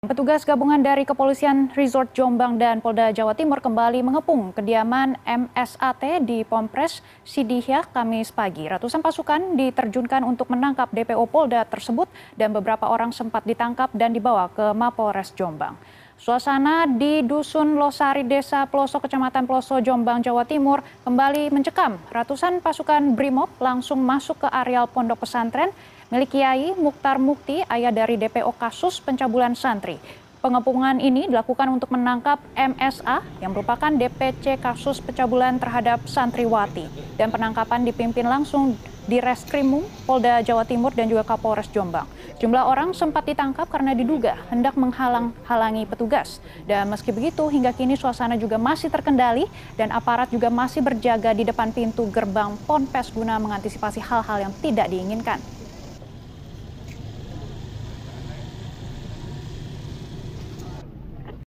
Petugas gabungan dari Kepolisian Resort Jombang dan Polda Jawa Timur kembali mengepung kediaman MSAT di Pompres Sidihyah Kamis pagi. Ratusan pasukan diterjunkan untuk menangkap DPO Polda tersebut dan beberapa orang sempat ditangkap dan dibawa ke Mapolres Jombang. Suasana di Dusun Losari, Desa Pelosok, Kecamatan Peloso, Jombang, Jawa Timur kembali mencekam. Ratusan pasukan BRIMOB langsung masuk ke areal pondok pesantren milik Kiai Mukhtar Mukti, ayah dari DPO kasus pencabulan santri. Pengepungan ini dilakukan untuk menangkap MSA yang merupakan DPC kasus pencabulan terhadap santriwati dan penangkapan dipimpin langsung di Reskrimum Polda Jawa Timur dan juga Kapolres Jombang. Jumlah orang sempat ditangkap karena diduga hendak menghalang-halangi petugas. Dan meski begitu, hingga kini suasana juga masih terkendali dan aparat juga masih berjaga di depan pintu gerbang Ponpes guna mengantisipasi hal-hal yang tidak diinginkan.